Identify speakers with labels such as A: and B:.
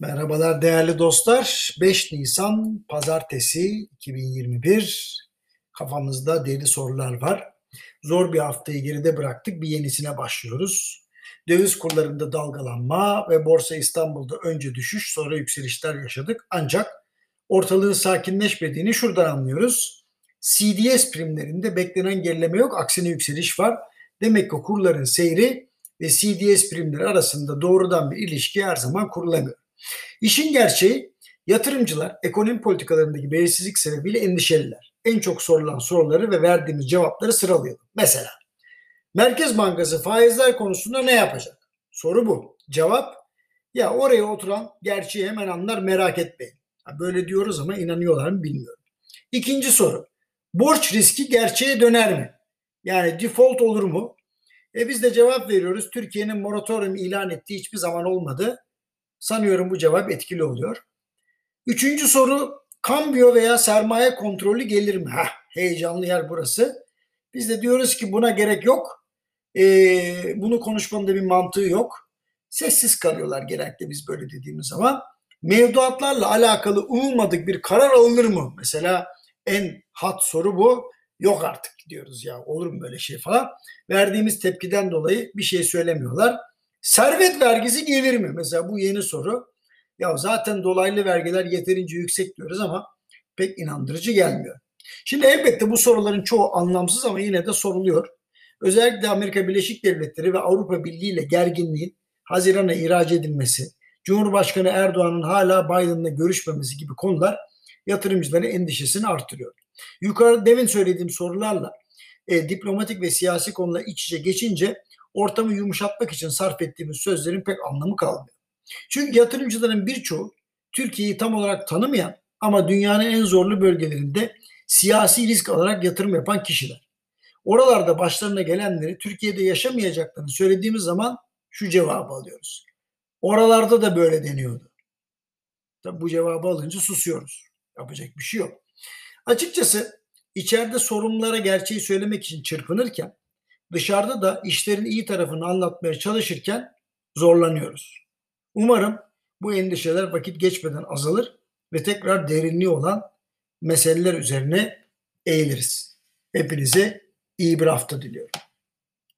A: Merhabalar değerli dostlar. 5 Nisan Pazartesi 2021. Kafamızda deli sorular var. Zor bir haftayı geride bıraktık. Bir yenisine başlıyoruz. Döviz kurlarında dalgalanma ve Borsa İstanbul'da önce düşüş sonra yükselişler yaşadık. Ancak ortalığın sakinleşmediğini şuradan anlıyoruz. CDS primlerinde beklenen gerileme yok. Aksine yükseliş var. Demek ki kurların seyri ve CDS primleri arasında doğrudan bir ilişki her zaman kurulamıyor. İşin gerçeği yatırımcılar ekonomi politikalarındaki belirsizlik sebebiyle endişeliler. En çok sorulan soruları ve verdiğimiz cevapları sıralayalım. Mesela Merkez Bankası faizler konusunda ne yapacak? Soru bu. Cevap ya oraya oturan gerçeği hemen anlar merak etmeyin. Böyle diyoruz ama inanıyorlar mı bilmiyorum. İkinci soru. Borç riski gerçeğe döner mi? Yani default olur mu? E biz de cevap veriyoruz. Türkiye'nin moratorium ilan ettiği hiçbir zaman olmadı. Sanıyorum bu cevap etkili oluyor. Üçüncü soru kambiyo veya sermaye kontrolü gelir mi? Heh, heyecanlı yer burası. Biz de diyoruz ki buna gerek yok. Ee, bunu konuşmanın da bir mantığı yok. Sessiz kalıyorlar genellikle biz böyle dediğimiz zaman. Mevduatlarla alakalı umulmadık bir karar alınır mı? Mesela en hat soru bu. Yok artık diyoruz ya olur mu böyle şey falan. Verdiğimiz tepkiden dolayı bir şey söylemiyorlar. Servet vergisi gelir mi? Mesela bu yeni soru. Ya zaten dolaylı vergiler yeterince yüksek diyoruz ama pek inandırıcı gelmiyor. Şimdi elbette bu soruların çoğu anlamsız ama yine de soruluyor. Özellikle Amerika Birleşik Devletleri ve Avrupa Birliği ile gerginliğin Haziran'a ihraç edilmesi, Cumhurbaşkanı Erdoğan'ın hala Biden'la görüşmemesi gibi konular yatırımcıların endişesini artırıyor. Yukarı demin söylediğim sorularla e, diplomatik ve siyasi konular iç içe geçince ortamı yumuşatmak için sarf ettiğimiz sözlerin pek anlamı kalmıyor. Çünkü yatırımcıların birçoğu Türkiye'yi tam olarak tanımayan ama dünyanın en zorlu bölgelerinde siyasi risk alarak yatırım yapan kişiler. Oralarda başlarına gelenleri Türkiye'de yaşamayacaklarını söylediğimiz zaman şu cevabı alıyoruz. Oralarda da böyle deniyordu. Tabi bu cevabı alınca susuyoruz. Yapacak bir şey yok. Açıkçası içeride sorumlulara gerçeği söylemek için çırpınırken dışarıda da işlerin iyi tarafını anlatmaya çalışırken zorlanıyoruz. Umarım bu endişeler vakit geçmeden azalır ve tekrar derinliği olan meseleler üzerine eğiliriz. Hepinize iyi bir hafta diliyorum.